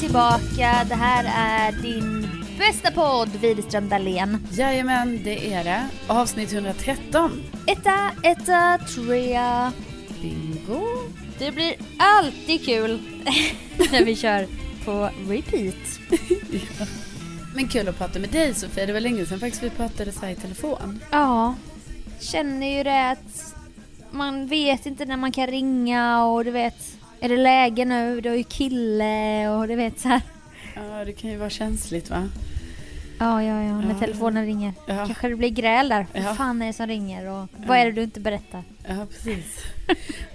Tillbaka. Det här är din bästa podd, Widerström Dahlén. Jajamän, det är det. Avsnitt 113. Etta, etta, trea. Bingo. Det blir alltid kul när vi kör på repeat. Men kul att prata med dig Sofia. Det var länge sedan faktiskt vi pratade så här i telefon. Ja, känner ju det att man vet inte när man kan ringa och du vet, är det läge nu? Du har ju kille och du vet så här. Ja, det kan ju vara känsligt va? Ja, ja, ja, när Ja. telefonen ringer. Ja. Kanske det blir gräl där. Vad Ja. fan är det som ringer och vad är det du inte berättar? Ja, precis.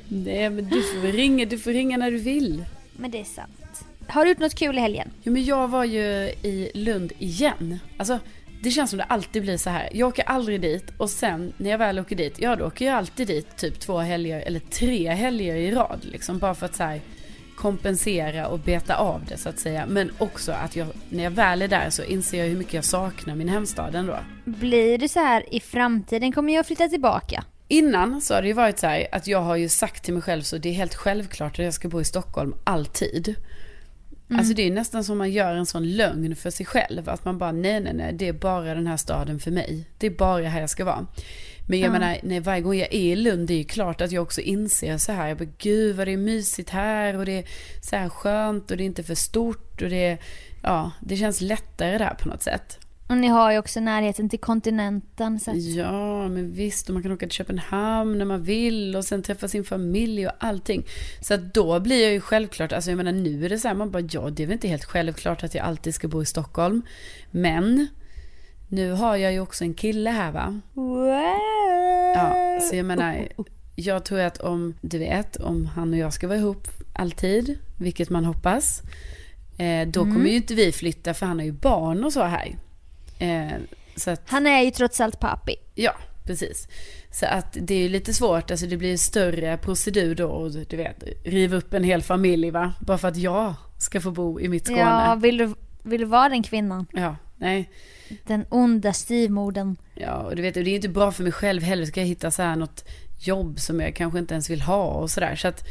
Nej, men du får ringa, du får ringa när du vill. Men det är sant. Har du gjort något kul i helgen? Jo, men jag var ju i Lund igen. Alltså, det känns som det alltid blir så här. Jag åker aldrig dit och sen när jag väl åker dit, ja då åker jag alltid dit typ två helger eller tre helger i rad liksom. Bara för att så här, kompensera och beta av det så att säga. Men också att jag, när jag väl är där så inser jag hur mycket jag saknar min hemstad ändå. Blir det så här i framtiden kommer jag flytta tillbaka? Innan så har det ju varit så här att jag har ju sagt till mig själv så det är helt självklart att jag ska bo i Stockholm alltid. Alltså det är nästan som man gör en sån lögn för sig själv. Att man bara nej nej nej det är bara den här staden för mig. Det är bara här jag ska vara. Men jag menar när varje gång jag är i Lund det är ju klart att jag också inser så här. Jag bara gud vad det är mysigt här och det är så här skönt och det är inte för stort och det är, ja det känns lättare där på något sätt. Och ni har ju också närheten till kontinenten. Så att... Ja, men visst. Och man kan åka till Köpenhamn när man vill och sen träffa sin familj och allting. Så att då blir jag ju självklart, alltså jag menar nu är det så här, man bara ja, det är väl inte helt självklart att jag alltid ska bo i Stockholm. Men nu har jag ju också en kille här va. Ja, så jag menar, jag tror att om, du vet, om han och jag ska vara ihop alltid, vilket man hoppas, eh, då kommer ju inte vi flytta för han har ju barn och så här. Eh, att, Han är ju trots allt pappi. Ja, precis. Så att det är ju lite svårt, alltså det blir en större procedur då och du vet, riva upp en hel familj va? Bara för att jag ska få bo i mitt Skåne. Ja, Ja, vill du, vill du vara den kvinnan? nej. Den onda styvmodern. Ja, och du vet, det är ju inte bra för mig själv heller. Ska jag hitta så här något jobb som jag kanske inte ens vill ha och sådär. Så att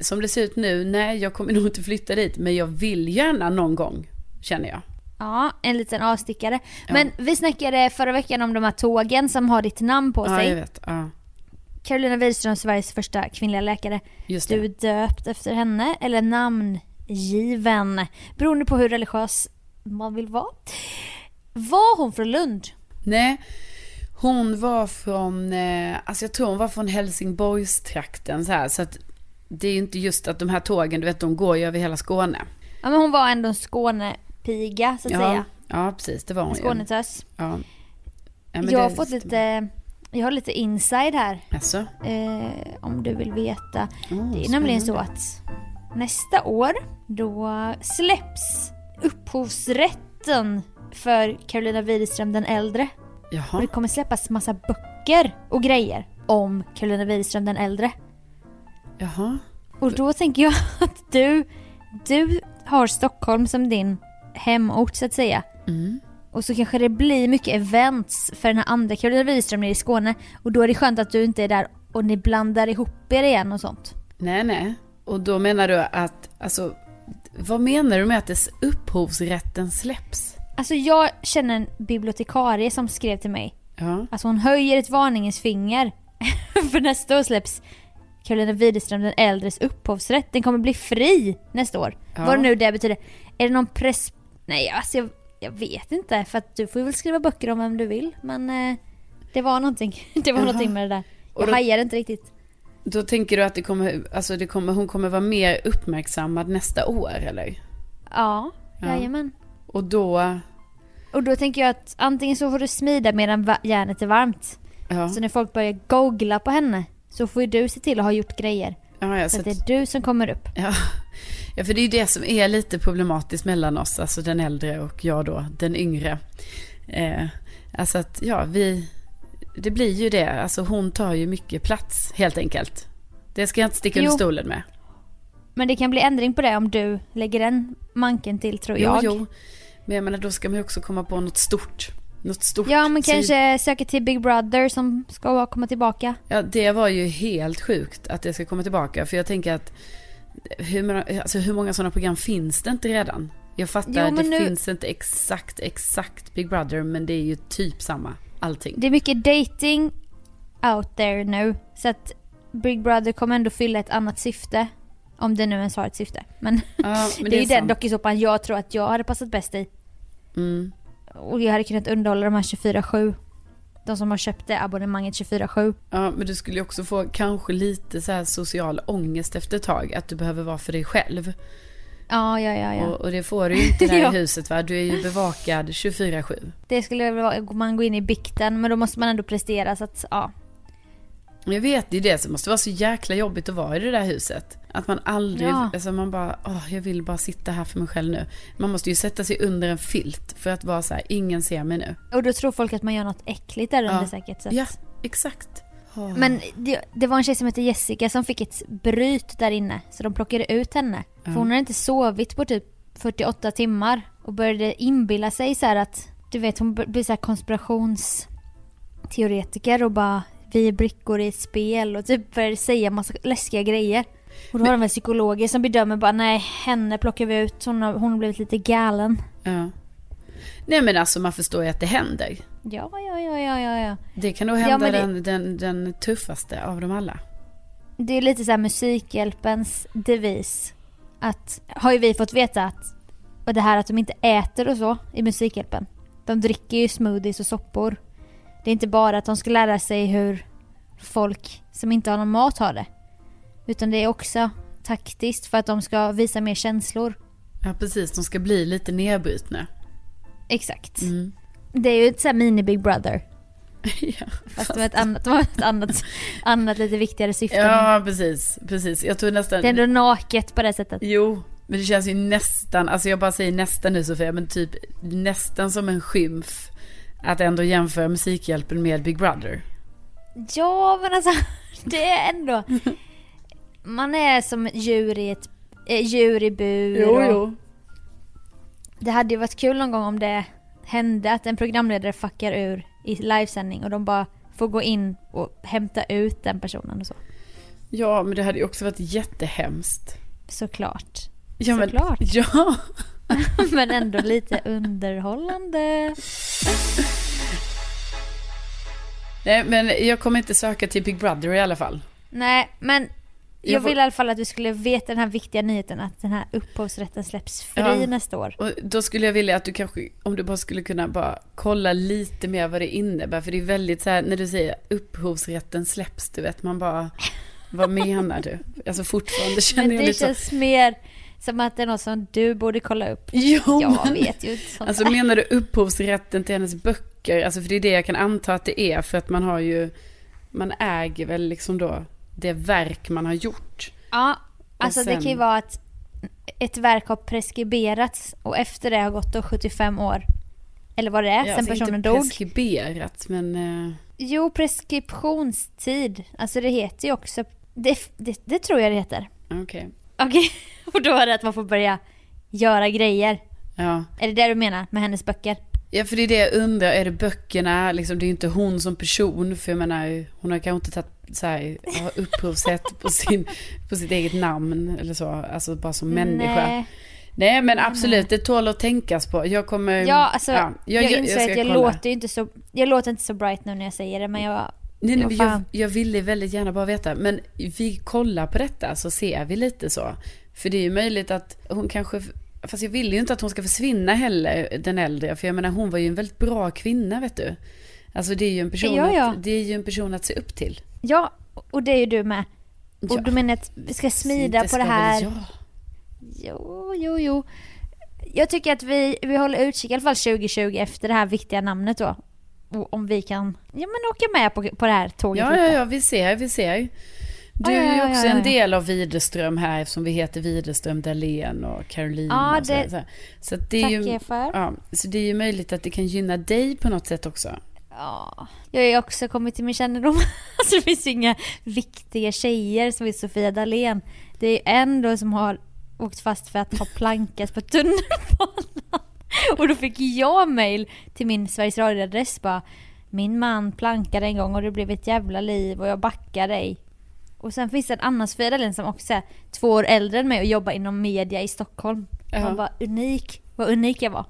som det ser ut nu, nej jag kommer nog inte flytta dit. Men jag vill gärna någon gång, känner jag. Ja, en liten avstickare. Men vi snackade förra veckan om de här tågen som har ditt namn på Ja, sig. jag vet. Ja, Carolina Widerström, Sveriges första kvinnliga läkare. just Du det. är döpt efter henne, eller namn given. Beroende på hur religiös man vill vara. Var hon från Lund? Nej, hon var från, eh, alltså jag tror hon var från Helsingborgstrakten så här. Så att det är ju inte just att de här tågen, du vet de går ju över hela Skåne. Ja men hon var ändå en Skånepiga så att Ja, säga. ja precis det var hon. Skånetös. Ja. Ja, jag har det fått lite, jag har lite inside här. Alltså, Eh, om du vill veta. oh, Det är nämligen så att nästa år då släpps upphovsrätten för Carolina Widerström den äldre. Och Jaha, det kommer släppas massa böcker och grejer om Carolina Widerström den äldre. jaha. Och då tänker jag att du, du har Stockholm som din hemort så att säga. Mm. Och så kanske det blir mycket events för den här andra Carolina Widerström nere i Skåne. Och då är det skönt att du inte är där och ni blandar ihop er igen och sånt. Nej, nej. Och då menar du att, alltså, vad menar du med att dess upphovsrätten släpps? Alltså jag känner en bibliotekarie som skrev till mig. Ja, Alltså hon höjer ett varningens finger. för nästa år släpps Carolina Widerström den äldres upphovsrätt. Den kommer bli fri nästa år. Ja. Vad nu det betyder. Är det någon press... Nej alltså jag, jag vet inte. För att du får väl skriva böcker om vem du vill. Men eh, det var någonting. Det var Jaha. någonting med det där. Jag då- hajar inte riktigt. då tänker du att det kommer, alltså det kommer, hon kommer vara mer uppmärksammad nästa år eller? Ja, Ja. jajamän. Och då, Och då tänker jag att antingen så får du smida medan va- järnet är varmt. ja, Så när folk börjar googla på henne så får ju du se till att ha gjort grejer. ja, Så så att det är du som kommer upp. ja. Ja, för det är ju det som är lite problematiskt mellan oss, alltså den äldre och jag då, den yngre. Eh, alltså att, ja, vi, det blir ju det, alltså hon tar ju mycket plats helt enkelt. Det ska jag inte sticka under stolen med. Men det kan bli ändring på det om du lägger den manken till tror Jo, jag. jo. Men jag menar, då ska man ju också komma på något stort. Något stort. Ja men sid- kanske söka till Big Brother som ska komma tillbaka. Ja, det var ju helt sjukt att det ska komma tillbaka. För jag tänker att hur många, alltså hur många sådana program finns det inte redan? Jag fattar, Jo, det nu- finns inte exakt, exakt Big Brother, men det är ju typ samma allting. Det är mycket dating out there nu. Så att Big Brother kommer ändå fylla ett annat syfte. Om det nu ens har ett syfte. Men, Ja, men det är ju den dokusåpan jag tror att jag hade passat bäst i. Mm. Och jag hade kunnat underhålla de här 24-7. De som har köpt det abonnemanget 24-7. Ja, men du skulle ju också få kanske lite så här social ångest efter ett tag. Att du behöver vara för dig själv. Ja, ja, ja, ja. Och, och det får du ju inte där Ja. i huset va? Du är ju bevakad 24-7. Det skulle vara, man går in i bikten men då måste man ändå prestera så att ja. Jag vet, det är det som måste vara så jäkla jobbigt att vara i det där huset. Att man aldrig, Ja. alltså man bara, åh, jag vill bara sitta här för mig själv nu. Man måste ju sätta sig under en filt för att vara så här, ingen ser mig nu. Och då tror folk att man gör något äckligt där under Ja. säkert. Så att. Ja, exakt. Åh. Men det, det var en tjej som hette Jessica som fick ett bryt där inne. Så de plockade ut henne. För hon hade inte sovit på typ 48 timmar. Och började inbilla sig så att, du vet hon blir så här konspirationsteoretiker och bara vi är brickor i ett spel och typ började säga massa läskiga grejer. Och då har de väl psykologer som bedömer bara nej henne plockar vi ut, hon har, hon har blivit lite galen. Ja. Nej men alltså man förstår ju att det händer. Ja, ja, ja, ja, ja, ja. Det kan nog Ja, hända men det- den, den, den tuffaste av dem alla. Det är lite så här Musikhjälpens devis. Att, har ju vi fått veta att, och det här att de inte äter och så i Musikhjälpen. De dricker ju smoothies och soppor. Det är inte bara att de ska lära sig hur folk som inte har någon mat har det. Utan det är också taktiskt för att de ska visa mer känslor. Ja precis, de ska bli lite nedbrutna. Exakt. Mm. Det är ju ett så här mini Big Brother. ja, Fast det var ett annat, var ett annat, annat lite viktigare syfte. ja precis, precis. Jag tror nästan... Det är ändå naket på det sättet. Jo, men det känns ju nästan, alltså jag bara säger nästan nu Sofia, men typ nästan som en skymf att ändå jämföra Musikhjälpen med Big Brother. Ja men alltså det är ändå Man är som djur i ett eh, djur i bur och Det hade ju varit kul någon gång om det hände att en programledare fuckar ur i livesändning och de bara får gå in och hämta ut den personen och så. Ja, men det hade ju också varit jättehemskt. Såklart. Ja, men, Såklart. Ja, Men ändå lite underhållande. nej men jag kommer inte söka till Big Brother i alla fall. Nej men Jag Jag vill i alla fall att du skulle veta den här viktiga nyheten att den här upphovsrätten släpps fri Ja. nästa år. Och då skulle jag vilja att du kanske, om du bara skulle kunna bara kolla lite mer vad det innebär. För det är väldigt så här, när du säger upphovsrätten släpps, du vet, man bara, vad menar du? Alltså fortfarande känner Men jag det lite så, känns mer som att det är något som du borde kolla upp. jo, Jag men- vet ju inte sånt Alltså där. menar du upphovsrätten till hennes böcker? Alltså för det är det jag kan anta att det är, för att man har ju, man äger väl liksom då det verk man har gjort. Ja, alltså det sen- kan ju vara att ett verk har preskriberats och efter det har gått då 75 år. Eller vad det är, sen alltså personen inte dog. preskriberat, men... eh, Jo, preskriptionstid. Alltså det heter ju också... Det, det, det tror jag det heter. Okej. Okej, och då är det att man får börja göra grejer. Ja. Är det det du menar med hennes böcker? Ja, för det är det jag undrar. Är det böckerna? Liksom, det är ju inte hon som person. För jag menar, hon har kanske inte tagit så här, har upphovsrätt på, sin, på sitt eget namn eller så. Alltså bara som människa. Nej, Nej. men absolut, det tål att tänkas på. Jag kommer... Ja, alltså ja, jag, inser ska att jag kolla. låter inte så... Jag låter inte så bright nu när jag säger det, men jag... Nej, nej, jag, jag ville väldigt gärna bara veta. Men vi kollar på detta så ser vi lite så. För det är ju möjligt att hon kanske... Fast jag vill ju inte att hon ska försvinna heller, den äldre. För jag menar, hon var ju en väldigt bra kvinna, vet du. Alltså det är ju en person, Ja, ja. Att, det är ju en person att se upp till. Ja, och det är ju du med. Och Ja. du menar att vi ska smida på det här? jag. Jo, jo, jo. Jag tycker att vi, vi håller utkik i alla fall 2020 efter det här viktiga namnet då. Och om vi kan ja, men åka med på, på det här tåget Ja, ja, ja, vi ser, vi ser. Du Ja, ja, är ju ja, också ja, en ja. del av Widerström här eftersom vi heter Widerström, Dahlén och Caroline. Ja, och så, det- så. så att det är Tackar ju, jag för. Ja, så det är ju möjligt att det kan gynna dig på något sätt också. Ja, jag har ju också kommit till min kännedom. Alltså det finns ju inga viktiga tjejer som är Sofia Dalén. Det är ju en då som har åkt fast för att ha plankat på tunnelbanan. Och då fick jag mail till min Sveriges Radio-adress bara Min man plankade en gång och det blev ett jävla liv och jag backar dig. Och sen finns det en annan Sofia Dalén som också är två år äldre än mig och jobbar inom media i Stockholm. Ja. Man bara unik, vad unik jag var.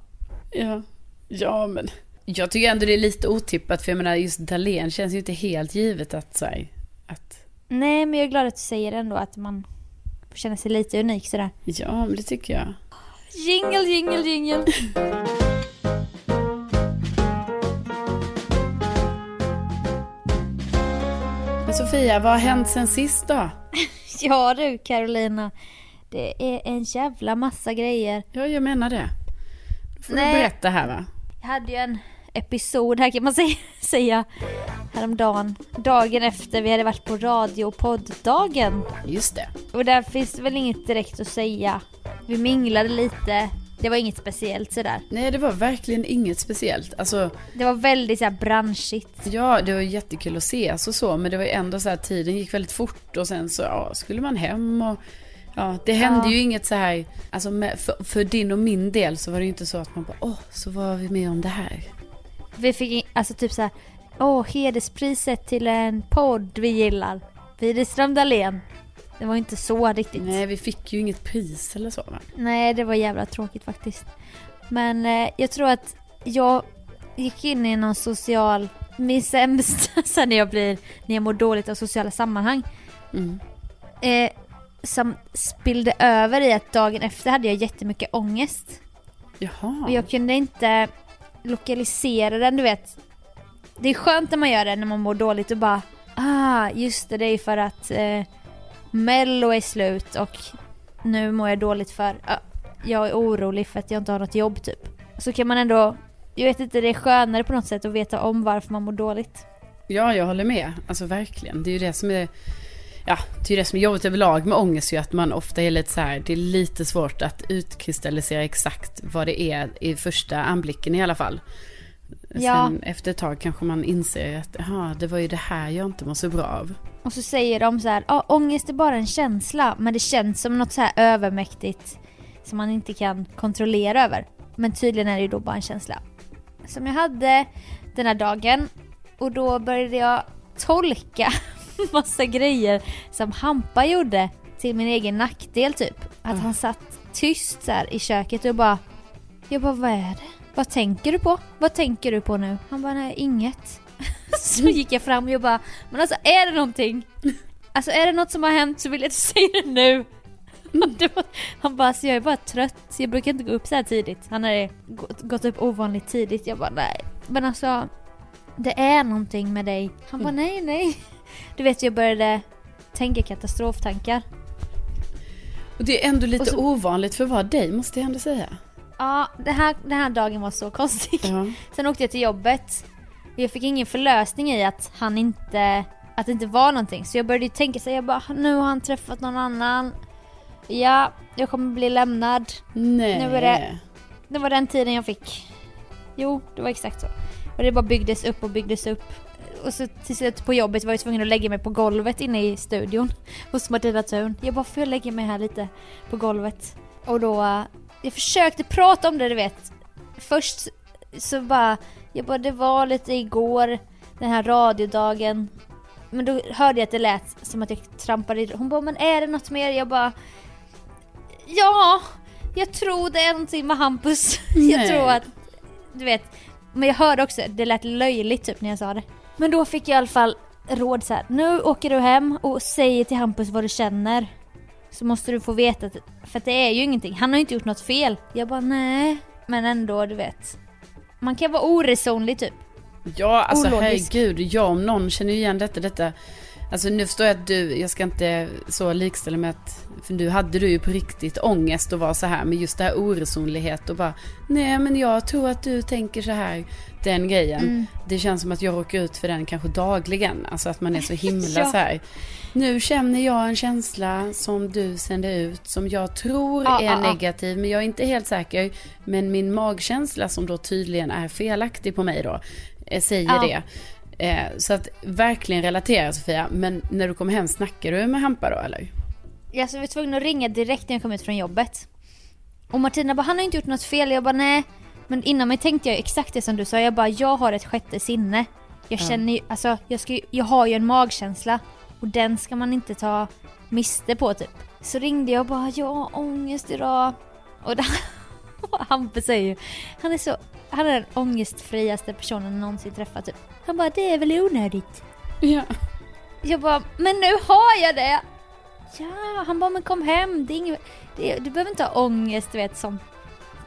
Ja, ja men jag tycker ändå det är lite otippat för jag menar just Dahlén känns ju inte helt givet att så här, att Nej men jag är glad att du säger ändå att man känna sig lite unik sådär. ja men det tycker jag. Jingle, jingle, jingle. Men Sofia, vad har hänt sen sist då? Ja du Carolina. Det är en jävla massa grejer. Ja, jag menar det. Då får Nej. du berätta här va? Jag hade ju en episod här kan man säga, säga häromdagen. Dagen efter vi hade varit på radio och podddagen. Just det. Och där finns det väl inget direkt att säga. Vi minglade lite. Det var inget speciellt sådär. Nej, det var verkligen inget speciellt. Alltså, Det var väldigt såhär branschigt. ja, det var jättekul att ses och så, men det var ju ändå så här, tiden gick väldigt fort och sen så ja, skulle man hem och ja, det hände Ja. ju inget så här, alltså med, för, för din och min del så var det ju inte så att man bara, åh, så var vi med om det här. Vi fick in- alltså typ såhär, åh hederspriset till en podd vi gillar. Widerström Dahlén. Det var inte så riktigt. Nej, vi fick ju inget pris eller så va? Nej, det var jävla tråkigt faktiskt. Men eh, jag tror att jag gick in i någon social... Min sämsta sen när jag blir... När jag mår dåligt av sociala sammanhang. Mm. Eh, som spillde över i att dagen efter hade jag jättemycket ångest. Jaha. Och jag kunde inte lokalisera den, du vet. Det är skönt när man gör det när man mår dåligt och bara Ah, just det, det är för att eh, Mello är slut och nu mår jag dåligt för ah, jag är orolig för att jag inte har något jobb typ. Så kan man ändå, jag vet inte, det är skönare på något sätt att veta om varför man mår dåligt. Ja, jag håller med. Alltså verkligen. Det är ju det som är... Ja, det är det som är jobbigt överlag med ångest ju att man ofta är lite så här, det är lite svårt att utkristallisera exakt vad det är i första anblicken i alla fall. Ja. Sen efter ett tag kanske man inser att, jaha, det var ju det här jag inte mår så bra av. Och så säger de så här, ah, ångest är bara en känsla, men det känns som något så här övermäktigt som man inte kan kontrollera över. Men tydligen är det ju då bara en känsla. Som jag hade den här dagen och då började jag tolka massa grejer som Hampa gjorde till min egen nackdel typ. Att han satt tyst så här i köket och bara, jag bara vad är det? Vad tänker du på? Vad tänker du på nu? Han bara nej inget. Så gick jag fram och jag bara, men alltså är det någonting? alltså är det något som har hänt så vill jag att du säger det nu. Var, han bara, alltså jag är bara trött, jag brukar inte gå upp så här tidigt. Han hade gått, upp ovanligt tidigt. Jag bara nej. Men alltså, det är någonting med dig. Han bara nej, nej. Du vet jag började tänka katastroftankar. Och det är ändå lite så- ovanligt för att vara dig, måste jag ändå säga. Ja, det här, den här dagen var så konstig. Ja. Sen åkte jag till jobbet. Jag fick ingen förlösning i att han inte, att det inte var någonting. Så jag började tänka så här, jag bara, nu har han träffat någon annan. Ja, jag kommer bli lämnad. Nej. Nu är det- Det var den tiden jag fick. Jo, det var exakt så. Och det bara byggdes upp och byggdes upp. Och så till slut på jobbet var jag tvungen att lägga mig på golvet inne i studion hos Martina Thun. Jag bara, får jag lägga mig här lite på golvet? Och då, eh, jag försökte prata om det du vet. Först så bara, jag bara, det var lite igår, den här radiodagen. Men då hörde jag att det lät som att jag trampade i Hon bara, men är det något mer? Jag bara, ja, jag tror det är någonting med Hampus. jag Nej. tror att, du vet. Men jag hörde också, det lät löjligt typ när jag sa det. Men då fick jag i alla fall råd så här. Nu åker du hem och säger till Hampus vad du känner. Så måste du få veta, att, för att det är ju ingenting. Han har ju inte gjort något fel. Jag bara nej, men ändå du vet. Man kan vara oresonlig typ. Ja, alltså Ologisk. herregud, jag om någon känner ju igen detta, detta. Alltså nu förstår jag att du, jag ska inte så likställa med att, för nu hade du ju på riktigt ångest och var så här, men just det här oresonlighet och bara, nej men jag tror att du tänker så här, den grejen. Mm. Det känns som att jag råkar ut för den kanske dagligen, alltså att man är så himla Ja. så här. Nu känner jag en känsla som du sände ut, som jag tror Ja, är ja. negativ, men jag är inte helt säker. Men min magkänsla som då tydligen är felaktig på mig då, eh, säger Ja. det. Eh, så att verkligen relatera Sofia, men när du kommer hem, snackar du med Hampa då eller? Jag var tvungen att ringa direkt när jag kom ut från jobbet. Och Martina bara, han har inte gjort något fel. Jag bara, nej. Men innan mig tänkte jag exakt det som du sa. Jag bara, jag har ett sjätte sinne. Jag Ja. känner ju, alltså, jag, ska, jag har ju en magkänsla. Och den ska man inte ta miste på typ. Så ringde jag och bara, jag har ångest idag. Och det, Hampus säger ju, han är så, han är den ångestfriaste personen jag någonsin träffat typ. Han bara, det är väl onödigt. Ja. Jag bara, men nu har jag det! Ja, han bara, men kom hem, det är inget, det, du behöver inte ha ångest, du vet som,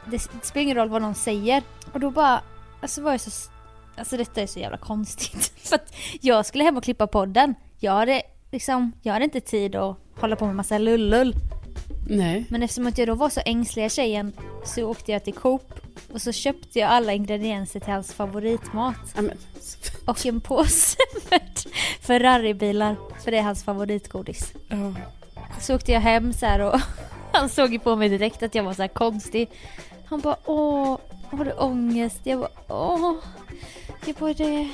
det, det spelar ingen roll vad någon säger. Och då bara, alltså var jag så, alltså detta är så jävla konstigt. För att jag skulle hem och klippa podden. Jag hade liksom, jag hade inte tid att hålla på med massa lullull. Nej. Men eftersom att jag då var så ängsliga tjejen så åkte jag till Coop och så köpte jag alla ingredienser till hans favoritmat. Ja, men, Och en påse med Ferrari-bilar, för det är hans favoritgodis. ja. Så åkte jag hem så här och han såg ju på mig direkt att jag var så här konstig. Han bara åh, har du ångest? Jag bara åh. Jag bara det...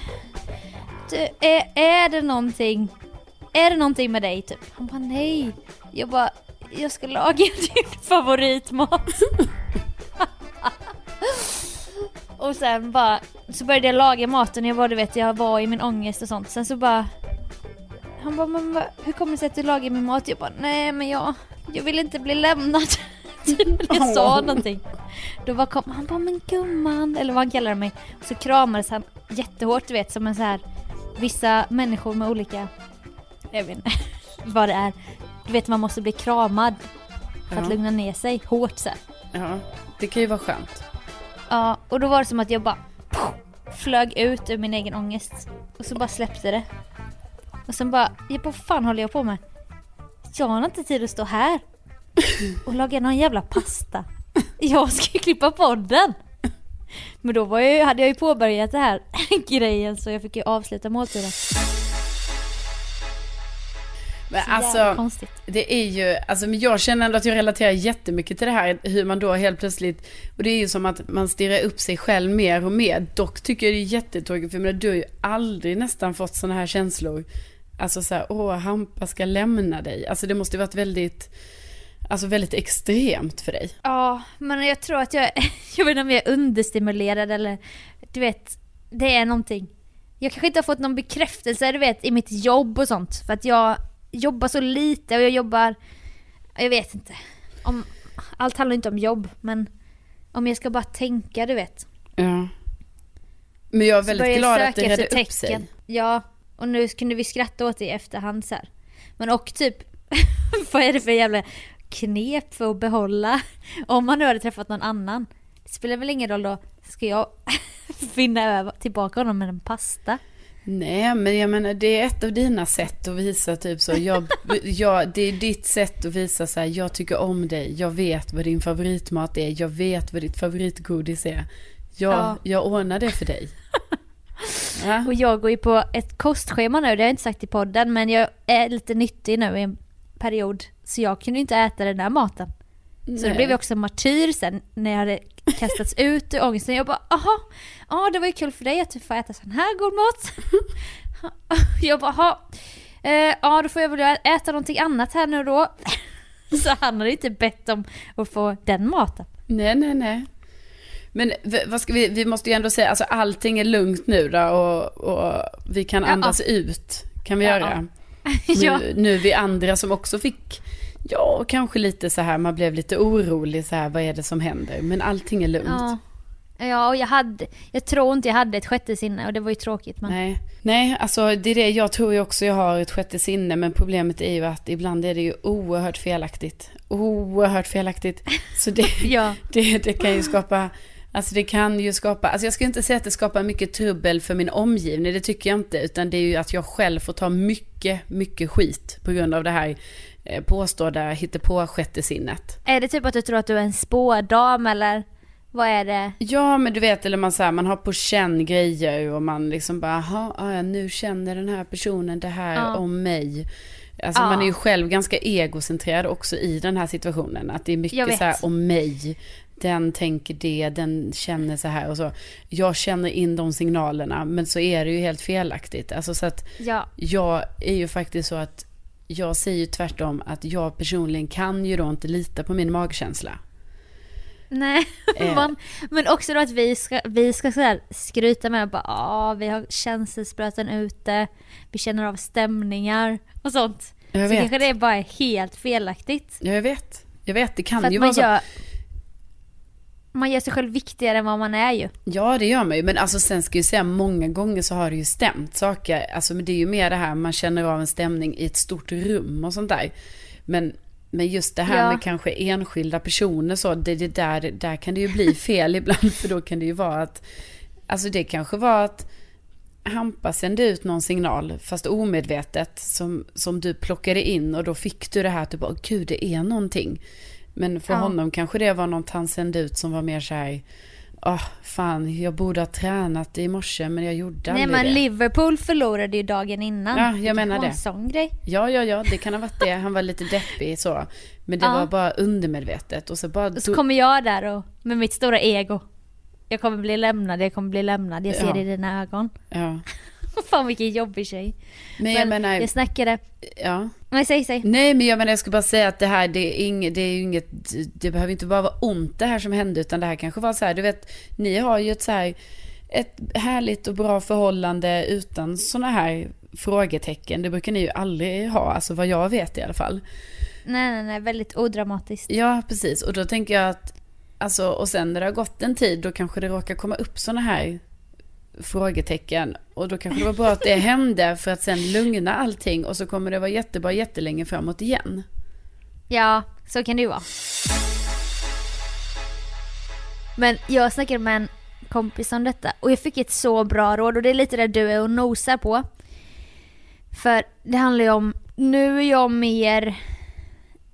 det är, är det någonting? Är det någonting med dig typ? Han bara nej. Jag bara jag ska laga din favoritmat. Och sen bara så började jag laga maten. Jag bara du vet jag var i min ångest och sånt. Sen så bara han bara, men hur kommer det sig att du lagar min mat? Jag bara, nej men jag, jag vill inte bli lämnad. Typ, jag sa någonting. Då bara kom han bara, men gumman, eller vad han kallar mig. Så kramades han jättehårt, du vet, som en så här vissa människor med olika, jag vet inte vad det är. Du vet, man måste bli kramad för att Ja. lugna ner sig, hårt så här. ja, det kan ju vara skönt. Ja, och då var det som att jag bara flög ut ur min egen ångest. Och så bara släppte det. Och sen bara, ja, vad fan håller jag på med? Jag har inte tid att stå här och laga någon jävla pasta. Jag ska ju klippa podden. Men då var jag, hade jag ju påbörjat det här grejen så jag fick ju avsluta måltiden. Men Så alltså, konstigt. det är ju, alltså men jag känner ändå att jag relaterar jättemycket till det här, hur man då helt plötsligt, och det är ju som att man stirrar upp sig själv mer och mer. Dock tycker jag det är jättetråkigt, för jag menar, du har ju aldrig nästan fått sådana här känslor. Alltså så här, åh, Hampa ska lämna dig. Alltså det måste ju varit väldigt, alltså väldigt extremt för dig. Ja, men jag tror att jag, jag vet inte om jag är understimulerad eller du vet, det är någonting. Jag kanske inte har fått någon bekräftelse du vet i mitt jobb och sånt för att jag jobbar så lite och jag jobbar, jag vet inte. Om, allt handlar inte om jobb men om jag ska bara tänka du vet. Ja. Men jag är väldigt glad att det redde upp sig. Ja, och nu kunde vi skratta åt det i efterhand så här. Men och typ, vad är det för jävla knep för att behålla? Om man nu hade träffat någon annan. Det spelar väl ingen roll då, ska jag finna över, tillbaka honom med en pasta? Nej, men jag menar det är ett av dina sätt att visa typ så. Jag, jag, det är ditt sätt att visa så här, jag tycker om dig, jag vet vad din favoritmat är, jag vet vad ditt favoritgodis är. Jag, Ja. jag ordnar det för dig. Ja. Och jag går ju på ett kostschema nu, det har jag inte sagt i podden, men jag är lite nyttig nu i en period. Så jag kunde inte äta den där maten. Så Nej. det blev jag också martyr sen när jag hade kastats ut ur ångesten. Jag bara, aha, ja det var ju kul för dig att du får äta sån här god mat. jag bara, aha, eh, ja då får jag väl äta någonting annat här nu då. Så han hade inte bett om att få den maten. Nej, nej, nej. Men vad ska vi, vi måste ju ändå säga, alltså allting är lugnt nu då och, och vi kan Ja. andas ut. Kan vi Ja. göra. Ja. Nu, nu vi andra som också fick, ja kanske lite så här, man blev lite orolig så här, vad är det som händer? Men allting är lugnt. Ja. Ja, och jag hade, jag tror inte jag hade ett sjätte sinne och det var ju tråkigt men. Nej. Nej, alltså det är det, jag tror ju också jag har ett sjätte sinne, men problemet är ju att ibland är det ju oerhört felaktigt. Oerhört felaktigt. Så det, Ja. det, det kan ju skapa, alltså det kan ju skapa, alltså jag ska inte säga att det skapar mycket trubbel för min omgivning, det tycker jag inte, utan det är ju att jag själv får ta mycket, mycket skit på grund av det här påstådda hittepå sjätte sinnet. Är det typ att du tror att du är en spådam eller vad är det? Ja, men du vet, eller man, så här, man har på känn grejer och man liksom bara, jaha, ah, ja, nu känner den här personen det här Ja. om mig. Alltså Ja. man är ju själv ganska egocentrerad också i den här situationen. Att det är mycket så här om mig. Den tänker det, den känner så här och så. Jag känner in de signalerna, men så är det ju helt felaktigt. Alltså så att Ja. jag är ju faktiskt så att jag säger ju tvärtom att jag personligen kan ju då inte lita på min magkänsla. Nej, Eh. man, men också då att vi ska, vi ska så här skryta med bara ja vi har känselspröten ute, vi känner av stämningar och sånt. Jag så vet. kanske det bara är helt felaktigt. Ja, jag vet. Jag vet, det kan att ju vara så. Man gör sig själv viktigare än vad man är ju. Ja, det gör man ju. Men alltså sen ska jag ju säga, många gånger så har det ju stämt saker. Alltså men det är ju mer det här, man känner av en stämning i ett stort rum och sånt där. Men, men just det här Ja. med kanske enskilda personer så, det, det där, där kan det ju bli fel ibland. För då kan det ju vara att, alltså det kanske var att Hampa sände ut någon signal, fast omedvetet, som, som du plockade in och då fick du det här att du bara, gud det är någonting. Men för Ja. honom kanske det var något han sände ut som var mer så här, åh fan, jag borde ha tränat i morse men jag gjorde Nej aldrig men det. Liverpool förlorade ju dagen innan. Ja, jag Det menar vara det. En sån grej. Ja, ja, ja, det kan ha varit det. Han var lite deppig så. Men det Ja. var bara undermedvetet och så bara... Och så kommer jag där och med mitt stora ego. Jag kommer bli lämnad, jag kommer bli lämnad. Jag ser Ja. det i dina ögon. Ja. Fan vilken jobbig tjej. Men jag menar, jag snackade... ja. Nej, säg, säg. Nej, men jag menar, jag ska bara säga att det här, det är, inget, det är inget, det behöver inte bara vara ont det här som hände, utan det här kanske var så här, du vet, ni har ju ett så här, ett härligt och bra förhållande utan sådana här frågetecken. Det brukar ni ju aldrig ha, alltså vad jag vet i alla fall. Nej, nej, nej. Väldigt odramatiskt. Ja, precis. Och då tänker jag att, alltså, och sen när det har gått en tid, då kanske det råkar komma upp sådana här frågetecken. Och då kanske det var bra att det hände för att sen lugna allting och så kommer det vara jättebra jättelänge framåt igen. Ja, så kan det ju vara. Men jag snackade med en kompis om detta och jag fick ett så bra råd och det är lite det du är och nosar på. För det handlar ju om, nu är jag mer,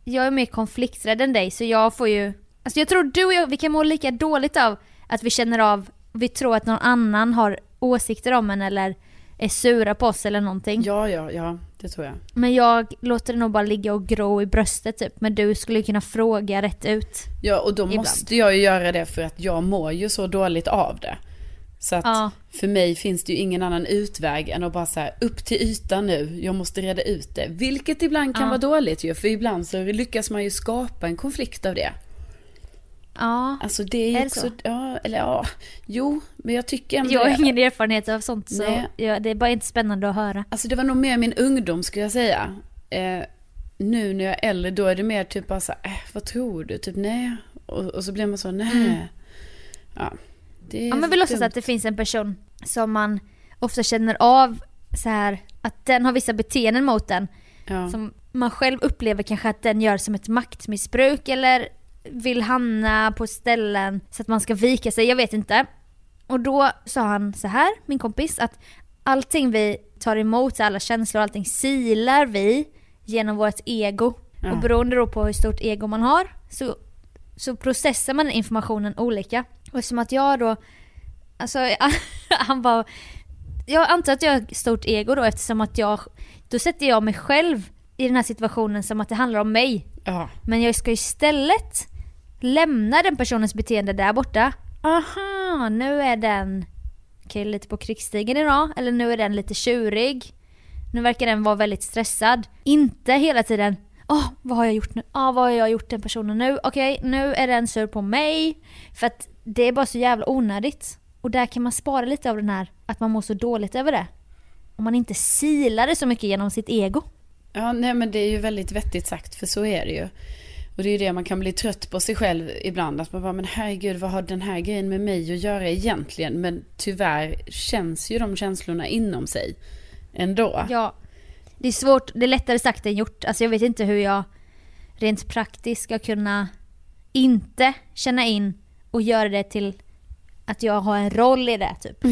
jag är mer konflikträdd än dig så jag får ju, alltså jag tror du och jag, vi kan må lika dåligt av att vi känner av, vi tror att någon annan har åsikter om en eller är sura på oss eller någonting. Ja, ja, ja, det tror jag. Men jag låter det nog bara ligga och gro i bröstet typ. Men du skulle kunna fråga rätt ut. Ja, och då Ibland. måste jag ju göra det för att jag mår ju så dåligt av det. Så att Ja. för mig finns det ju ingen annan utväg än att bara säga upp till ytan nu, jag måste reda ut det. Vilket ibland kan Ja. vara dåligt ju, för ibland så lyckas man ju skapa en konflikt av det. Ja. Alltså det är Är det också, så? ja, eller ja, jo, men jag tycker ändå Jag har ingen erfarenhet av sånt så ja, det är bara inte spännande att höra. Alltså det var nog mer min ungdom skulle jag säga. Eh, nu när jag är äldre då är det mer typ bara så här, äh, vad tror du? Typ nej. Och, och så blir man så, nej. Ja, det Mm. Ja men vi låtsas att det finns en person som man ofta känner av så här att den har vissa beteenden mot den. Ja. Som man själv upplever kanske att den gör som ett maktmissbruk eller vill hamna på ställen så att man ska vika sig, jag vet inte. Och då sa han så här, min kompis, att allting vi tar emot, alla känslor, allting silar vi genom vårt ego. Ja. Och beroende då på hur stort ego man har så, så processar man informationen olika. Och som att jag då, alltså han var, jag antar att jag har stort ego då eftersom att jag, då sätter jag mig själv i den här situationen som att det handlar om mig. Ja. Men jag ska istället lämna den personens beteende där borta. Aha, nu är den okej, lite på krigsstigen idag. Eller nu är den lite tjurig. Nu verkar den vara väldigt stressad. Inte hela tiden Åh, vad har jag gjort nu? Ah, vad har jag gjort den personen nu? Okej, nu är den sur på mig. För att det är bara så jävla onödigt. Och där kan man spara lite av den här, att man mår så dåligt över det. Om man inte silar det så mycket genom sitt ego. Ja, nej men det är ju väldigt vettigt sagt, för så är det ju. Och det är ju det man kan bli trött på sig själv ibland. Att man bara, men herregud, vad har den här grejen med mig att göra egentligen? Men tyvärr känns ju de känslorna inom sig ändå. Ja, det är svårt, det är lättare sagt än gjort. Alltså jag vet inte hur jag rent praktiskt ska kunna inte känna in och göra det till att jag har en roll i det typ.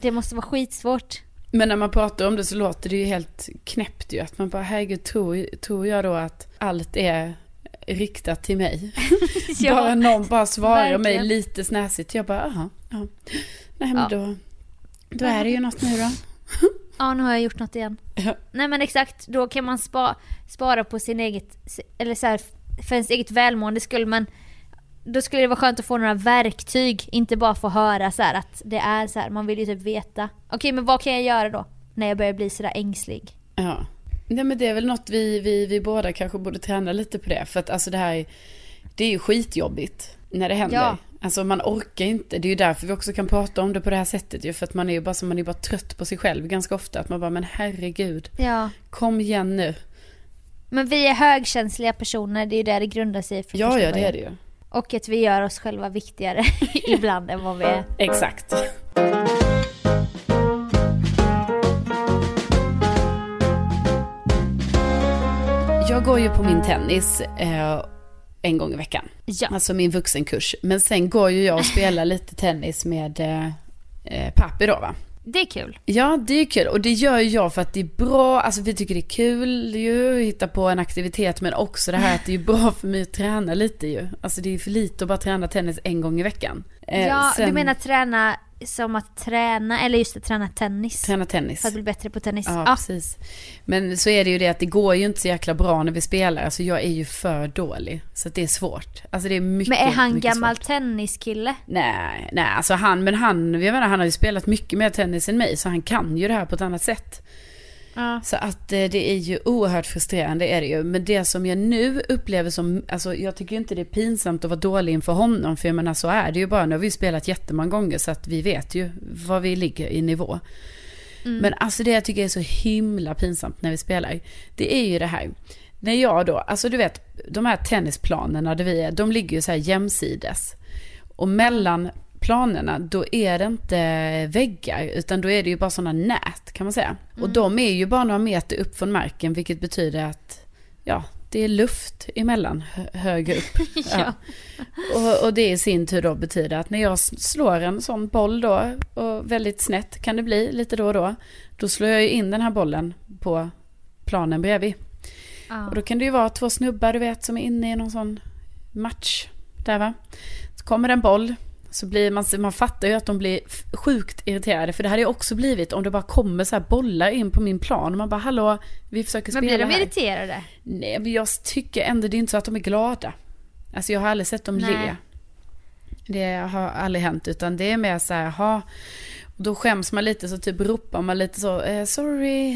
Det måste vara skitsvårt. Men när man pratar om det så låter det ju helt knäppt ju. Att man bara, herregud, tror, tror jag då att allt är riktat till mig? Ja, bara någon bara svarar mig verkligen. lite snäsigt. Jag bara, aha, ja. Nej men Ja. då, då är det ju något nu då. Ja, nu har jag gjort något igen. Ja. Nej men exakt, då kan man spa, spara på sin eget, eller så här, för ens eget välmående skull men då skulle det vara skönt att få några verktyg, inte bara få höra så här att det är så här. man vill ju typ veta. Okej men vad kan jag göra då? När jag börjar bli sådär ängslig. Ja. Nej men det är väl något vi, vi, vi båda kanske borde träna lite på det. För att alltså det här, det är ju skitjobbigt när det händer. Ja. Alltså man orkar inte. Det är ju därför vi också kan prata om det på det här sättet ju. För att man är ju bara, så man är bara trött på sig själv ganska ofta. Att man bara, men herregud, Ja. kom igen nu. Men vi är högkänsliga personer, det är ju där det grundar sig från Ja, ja det är det ju. Och att vi gör oss själva viktigare ibland än vad vi är. Exakt. Jag går ju på min tennis eh, en gång i veckan. Ja. Alltså min vuxenkurs. Men sen går ju jag och spelar lite tennis med eh, eh, Pappi då va. Det är kul. Ja, det är kul. Och det gör ju jag för att det är bra. Alltså vi tycker det är kul ju att hitta på en aktivitet. Men också det här att det är bra för mig att träna lite ju. Alltså det är ju för lite att bara träna tennis en gång i veckan. Eh, ja, sen- du menar träna som att träna, eller just det, träna tennis. Träna tennis. För att bli bättre på tennis. Ja, Ja, precis. Men så är det ju det att det går ju inte så jäkla bra när vi spelar. Alltså jag är ju för dålig. Så att det är svårt. Alltså det är mycket, Men är han gammal svårt. tenniskille? Nej, nej, alltså han, men han, jag menar han har ju spelat mycket mer tennis än mig. Så han kan ju det här på ett annat sätt. Ja. Så att eh, det är ju oerhört frustrerande är det ju. Men det som jag nu upplever som, alltså jag tycker inte det är pinsamt att vara dålig inför honom. För jag menar så är det ju bara. Nu har vi spelat jättemånga gånger så att vi vet ju var vi ligger i nivå. Men alltså det jag tycker är så himla pinsamt när vi spelar. Det är ju det här. När jag då, alltså du vet de här tennisplanerna där vi är, de ligger ju så här jämsides. Och mellan planerna då är det inte väggar utan då är det ju bara sådana nät kan man säga. Och de är ju bara några meter upp från marken vilket betyder att ja, det är luft emellan hö- högre upp. ja. och, och det i sin tur då betyder att när jag slår en sån boll då och väldigt snett kan det bli lite då och då. Då slår jag ju in den här bollen på planen bredvid. Ja. Och då kan det ju vara två snubbar du vet som är inne i någon sån match där va. Så kommer en boll. Så blir man, man fattar ju att de blir sjukt irriterade. För det hade ju också blivit om det bara kommer så här bollar in på min plan. Och man bara hallå, vi försöker Men spela blir de här. irriterade? Nej men jag tycker ändå det är inte så att de är glada. Alltså jag har aldrig sett dem Nej. le. Det har aldrig hänt utan det är mer så här, ha. Då skäms man lite så typ ropar man lite så, eh, sorry,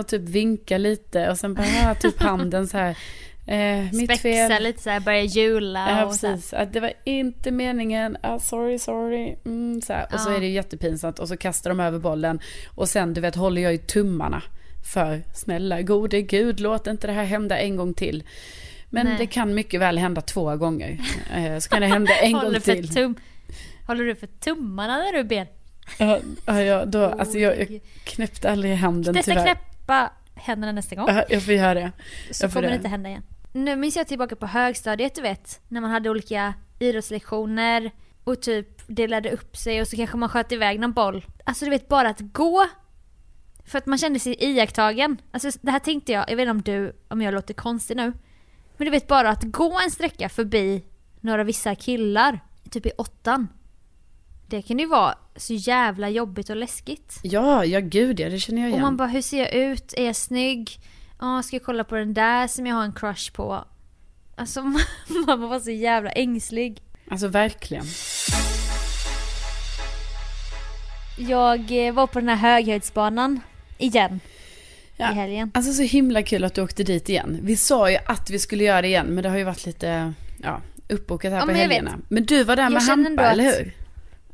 och typ vinkar lite och sen bara typ handen så här. Eh, Spexa fel. lite såhär, börja jula Ja, och så precis. Att det var inte meningen. Ah, sorry, sorry. Mm, så här. Och så Ja. är det jättepinsamt. Och så kastar de över bollen. Och sen, du vet, håller jag ju tummarna. För snälla gode gud, låt inte det här hända en gång till. Men Nej. det kan mycket väl hända två gånger. Eh, så kan det hända en gång för till. tum- Håller du för tummarna när du ber? Ja, ja, då, alltså jag, jag knäppte aldrig handen tyvärr. knäppa händerna nästa gång. Ja, Jag får göra det. Så kommer det. inte hända igen. Nu minns jag tillbaka på högstadiet du vet. När man hade olika idrottslektioner och typ delade upp sig och så kanske man sköt iväg någon boll. Alltså du vet bara att gå. För att man kände sig iakttagen. Alltså det här tänkte jag, jag vet inte om du, om jag låter konstig nu. Men du vet bara att gå en sträcka förbi några vissa killar, typ i åttan. Det kan ju vara så jävla jobbigt och läskigt. Ja, ja gud ja, det känner jag Och igen. man bara, hur ser jag ut? Är jag snygg? Ja, ska jag kolla på den där som jag har en crush på? Alltså man var så jävla ängslig. Alltså verkligen. Jag eh, var på den här höghöjdsbanan igen Ja. i helgen. Alltså så himla kul att du åkte dit igen. Vi sa ju att vi skulle göra det igen, men det har ju varit lite ja, uppbokat här Ja, på men helgerna. Men du var där Jag med Hampa, eller hur?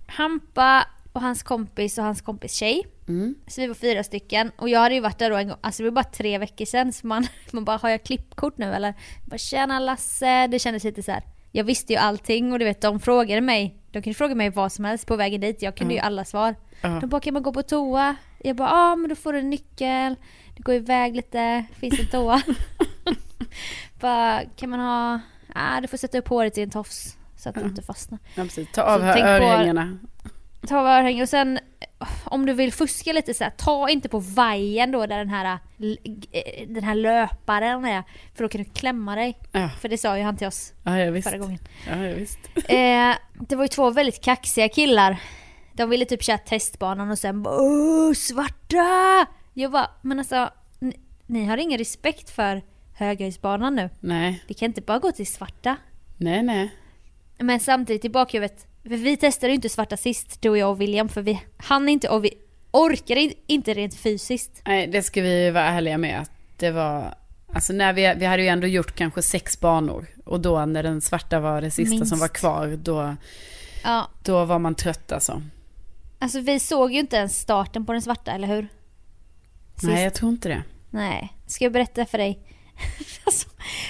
Hampa och hans kompis och hans kompis tjej. Mm. Så vi var fyra stycken och jag hade ju varit där då en gång, alltså det var bara tre veckor sedan så man, man bara har jag klippkort nu eller? Jag bara tjena Lasse, det kändes lite så här. Jag visste ju allting och du vet de frågade mig, de kunde fråga mig vad som helst på vägen dit, jag kunde ju alla svar. Ja. De bara kan man gå på toa? Jag bara ja men då får du en nyckel, det går iväg lite, finns en toa. bara kan man ha, ah, du får sätta upp håret i en tofs så att det inte fastnar. Ja, precis. Ta av tänk på- örhängena. Ta av örhängen och sen om du vill fuska lite så här, ta inte på vajen då där den här, eh, den här löparen är. För då kan du klämma dig. Ja, För det sa ju han till oss ja, ja förra gången. Ja, ja, visst. Eh, det var ju två väldigt kaxiga killar. De ville typ köra testbanan och sen bara svarta! Jag bara, men alltså ni, ni har ingen respekt för höghöjdsbanan nu. Nej, Vi kan inte bara gå till svarta. nej, nej. Men samtidigt i bakhuvudet, för vi testade ju inte svarta sist, du och jag och William, för vi hann inte och vi orkade in- inte rent fysiskt. Nej, det ska vi vara ärliga med. Att det var, alltså när vi, vi hade ju ändå gjort kanske sex banor. Och då när den svarta var det sista Minst. som var kvar, då, Ja, då var man trött alltså. alltså vi såg ju inte ens starten på den svarta, eller hur? Sist. Nej, jag tror inte det. Nej, ska jag berätta för dig? alltså,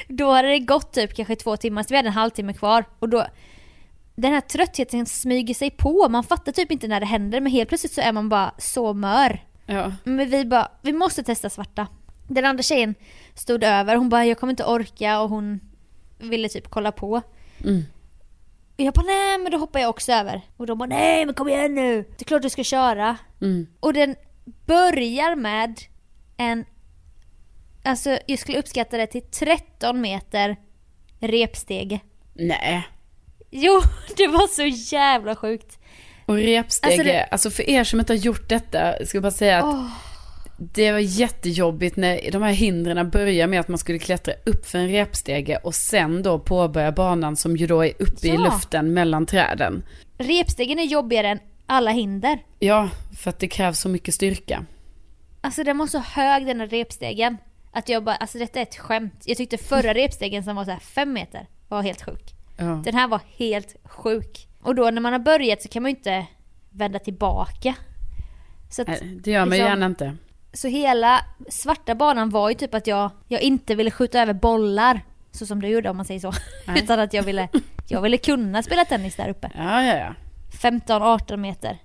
då hade det gått typ kanske två timmar, så vi hade en halvtimme kvar. Och då, den här tröttheten smyger sig på, man fattar typ inte när det händer, men helt plötsligt så är man bara så mör. Ja, Men vi bara, vi måste testa svarta. Den andra tjejen stod över, hon bara jag kommer inte orka och hon ville typ kolla på. Mm. Och jag bara nej men då hoppar jag också över. Och de bara nej men kom igen nu, det är klart du ska köra. mm. Och den börjar med en, alltså jag skulle uppskatta det till 13 meter repstege. Nej. Jo, det var så jävla sjukt. Och repstege, Alltså alltså, det- för er som inte har gjort detta, ska jag bara säga att Åh. det var jättejobbigt när de här hindren börjar med att man skulle klättra upp för en repstege och sen då påbörja banan som ju då är uppe i Ja. luften mellan träden. Repstegen är jobbigare än alla hinder. Ja, för att det krävs så mycket styrka. Alltså den var så hög den här repstegen. Att jag bara, alltså detta är ett skämt. Jag tyckte förra repstegen som var så här fem meter var helt sjuk. Ja. Den här var helt sjuk. Och då när man har börjat så kan man ju inte vända tillbaka. Så, att, Nej, det gör man liksom- gärna inte. så hela svarta banan var ju typ att jag, jag inte ville skjuta över bollar. Så som du gjorde om man säger så. Utan att jag ville, jag ville kunna spela tennis där uppe. Ja, ja, ja. 15-18 meter.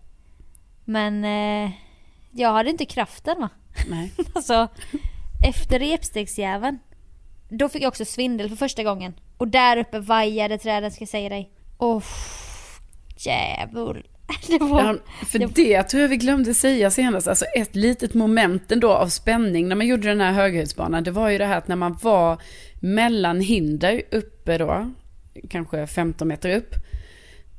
Men eh, jag hade inte kraften va. Nej. Alltså, efter repstegsjäveln. Då fick jag också svindel för första gången. Och där uppe vajade träden ska jag säga dig. Åh, djävul. Det var... Ja, för det- det tror jag vi glömde säga senast. Alltså ett litet moment ändå av spänning när man gjorde den här höghöjdsbanan. Det var ju det här att när man var mellan hinder uppe då, kanske 15 meter upp.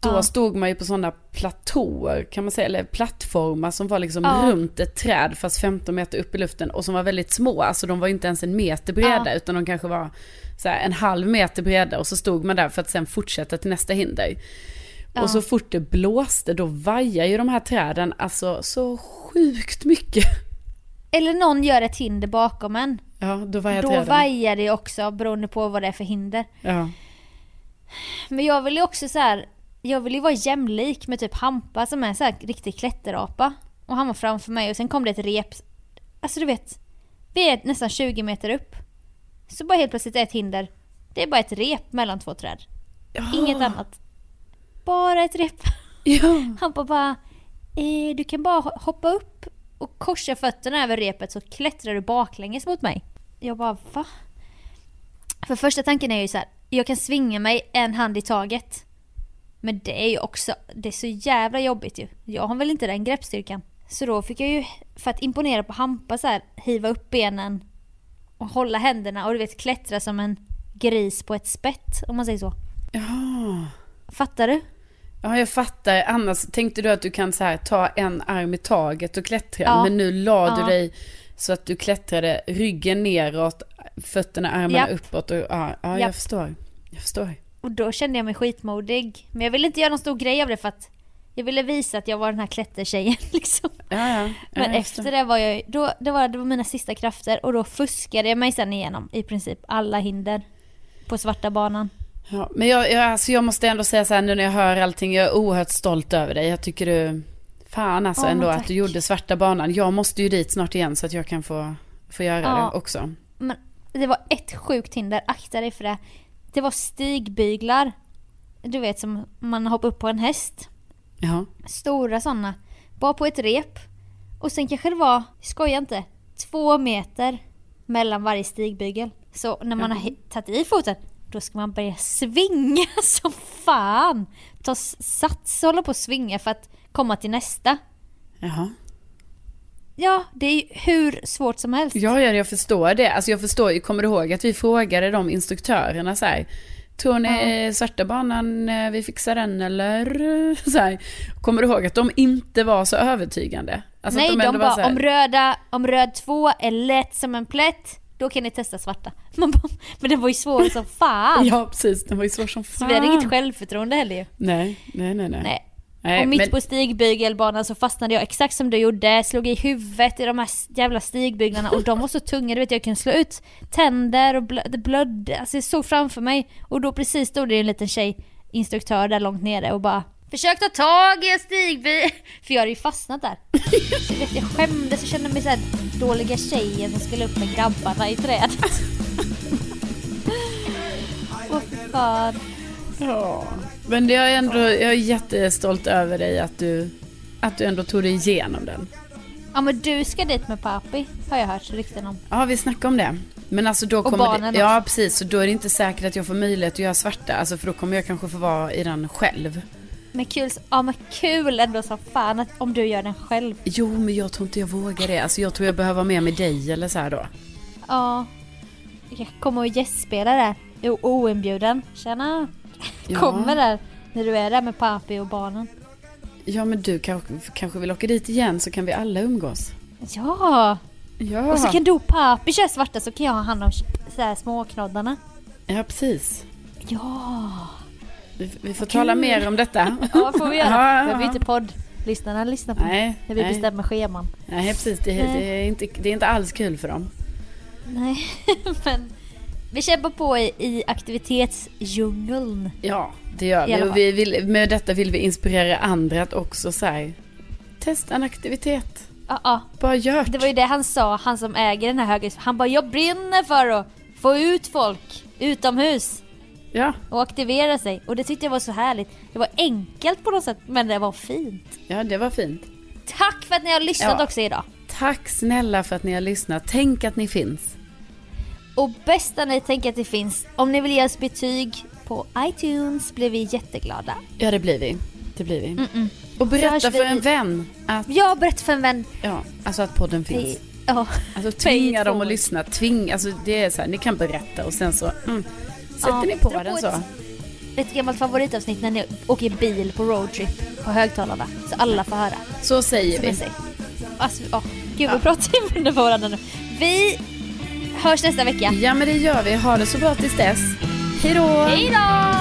Då Ja. stod man ju på sådana platåer kan man säga, eller plattformar som var liksom Ja. runt ett träd fast 15 meter upp i luften och som var väldigt små. Alltså de var inte ens en meter breda Ja. utan de kanske var en halv meter breda och så stod man där för att sen fortsätta till nästa hinder. Och så fort det blåste då vajar ju de här träden alltså så sjukt mycket. Eller någon gör ett hinder bakom en. Ja, då vajar Då träden. vajar det också beroende på vad det är för hinder. Ja. Men jag vill ju också så här. Jag vill ju vara jämlik med typ Hampa som är så här riktig klätterapa. Och han var framför mig och sen kom det ett rep. Alltså du vet. Vi är nästan 20 meter upp. Så bara helt plötsligt är ett hinder. Det är bara ett rep mellan två träd. Inget annat. Bara ett rep. Ja. Hampa bara. Eh, du kan bara ho- hoppa upp och korsar fötterna över repet så klättrar du baklänges mot mig. Jag bara va? För första tanken är ju så här, jag kan svinga mig en hand i taget. Men det är ju också, det är så jävla jobbigt ju. Jag har väl inte den greppstyrkan. Så då fick jag ju, för att imponera på Hampa så här, hiva upp benen och hålla händerna och du vet klättra som en gris på ett spett om man säger så. Ja. Fattar du? Ja, jag fattar. Annars tänkte du att du kan så här, ta en arm i taget och klättra. Ja. Men nu la Ja. du dig så att du klättrade ryggen neråt, fötterna, armarna Japp. uppåt. Och, ja, ja, jag Japp. förstår. Jag förstår. Och då kände jag mig skitmodig. Men jag ville inte göra någon stor grej av det för att jag ville visa att jag var den här klättertjejen liksom. Ja, ja. Men efter det var jag då, det var, det var mina sista krafter och då fuskade jag mig sen igenom i princip alla hinder på svarta banan. Ja, men jag, jag, alltså jag måste ändå säga så här nu när jag hör allting, jag är oerhört stolt över dig. Jag tycker du, fan alltså Ja, ändå tack. att du gjorde svarta banan. Jag måste ju dit snart igen så att jag kan få, få göra Ja. det också. Men det var ett sjukt hinder, akta dig för det. Det var stigbyglar. Du vet som man hoppar upp på en häst. Ja. Stora sådana. Bara på ett rep. Och sen kanske det var, skoja inte, två meter mellan varje stigbygel. Så när man har hi- tagit i foten, då ska man börja svinga som fan. Ta sats och hålla på och svinga för att komma till nästa. Jaha. Ja, det är hur svårt som helst. Ja, ja, jag förstår det. Alltså jag förstår ju, kommer du ihåg att vi frågade de instruktörerna så här, tror ni svarta banan, eh, vi fixar den eller? Så här. Kommer du ihåg att de inte var så övertygande? Alltså Nej, de, var bara här- om röda, om röd 2 är lätt som en plätt, då kan ni testa svarta. Bara, men det var ju svårt som fan. Ja, precis, den var ju svår som fan. Så vi hade inget självförtroende heller ju. Nej, nej, nej, nej. Nej. Nej, och mitt men- på stigbygelbanan så fastnade jag exakt som du gjorde, slog i huvudet i de här jävla stigbyglarna och de var så tunga, du vet jag kunde slå ut tänder och blö- det blödde, alltså jag såg framför mig och då precis stod det en liten tjej, instruktör där långt nere och bara Försök ta tag i en stigby! För jag hade ju fastnat där. Jag, vet, jag skämdes och kände mig såhär dåliga tjejen som skulle upp med grabbarna i trädet. Åh fy fan. Ja, men det är ändå, jag är jättestolt över dig att du, att du ändå tog dig igenom den. Ja men du ska dit med papi, har jag hört rykten om. Ja, vi snackade om det. Men alltså då Och kommer barnen det, Ja, precis. Så då är det inte säkert att jag får möjlighet att göra svarta. Alltså för då kommer jag kanske få vara i den själv. Men kul, ja men kul ändå som fan att, om du gör den själv. Jo, men jag tror inte jag vågar det. Alltså jag tror jag behöver vara med med dig eller så här då. Ja. Jag kommer och gästspela där. Oinbjuden. Tjena. Ja. Kommer där när du är där med papi och barnen. Ja, men du kanske, kanske vill åka dit igen så kan vi alla umgås. Ja. Ja, Och så kan du och papi köra svarta så kan jag ha hand om så här småknoddarna. ja precis. Ja. Vi, vi får tala mer om detta. Ja får vi göra. Ja, ja, ja. inte poddlyssnarna lyssna på Nej, när vi nej. bestämmer scheman. Nej, precis. Det, det, är inte, det är inte alls kul för dem. Nej, men vi kämpar på i, i aktivitetsdjungeln. Ja, det gör vi. Och vi vill, med detta vill vi inspirera andra att också så här, testa en aktivitet. Ja, ja. Bara gör Det var ju det han sa, han som äger den här höghus. Han bara, jag brinner för att få ut folk utomhus Ja, och aktivera sig. Och det tyckte jag var så härligt. Det var enkelt på något sätt, men det var fint. ja, det var fint. Tack för att ni har lyssnat Ja. också idag. Tack snälla för att ni har lyssnat. Tänk att ni finns. Och bästa ni tänker att det finns, om ni vill ge oss betyg på iTunes blir vi jätteglada. Ja, det blir vi. Det blir vi. Mm-mm. Och Så hörs berätta vi för en vän att, Ja, berätta för en vän. ja, alltså att podden finns. Ja. Alltså Pay tvinga dem att lyssna. Tving, alltså det är så här, ni kan berätta och sen så mm, sätter Ja, ni på på den ett- så. Ett gammalt favoritavsnitt när ni åker bil på roadtrip på högtalarna. Så alla får höra. Så säger Som vi. Alltså, ja. Gud, vi pratar munnen på varandra nu. Vi hörs nästa vecka. Ja, men det gör vi. Ha det så bra tills dess. Hej då! Hej då!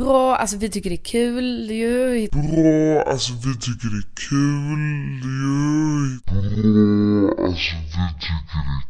Bra, alltså vi tycker det är kul ju. bra, alltså vi tycker det är kul ju. Bra, alltså vi tycker det är kul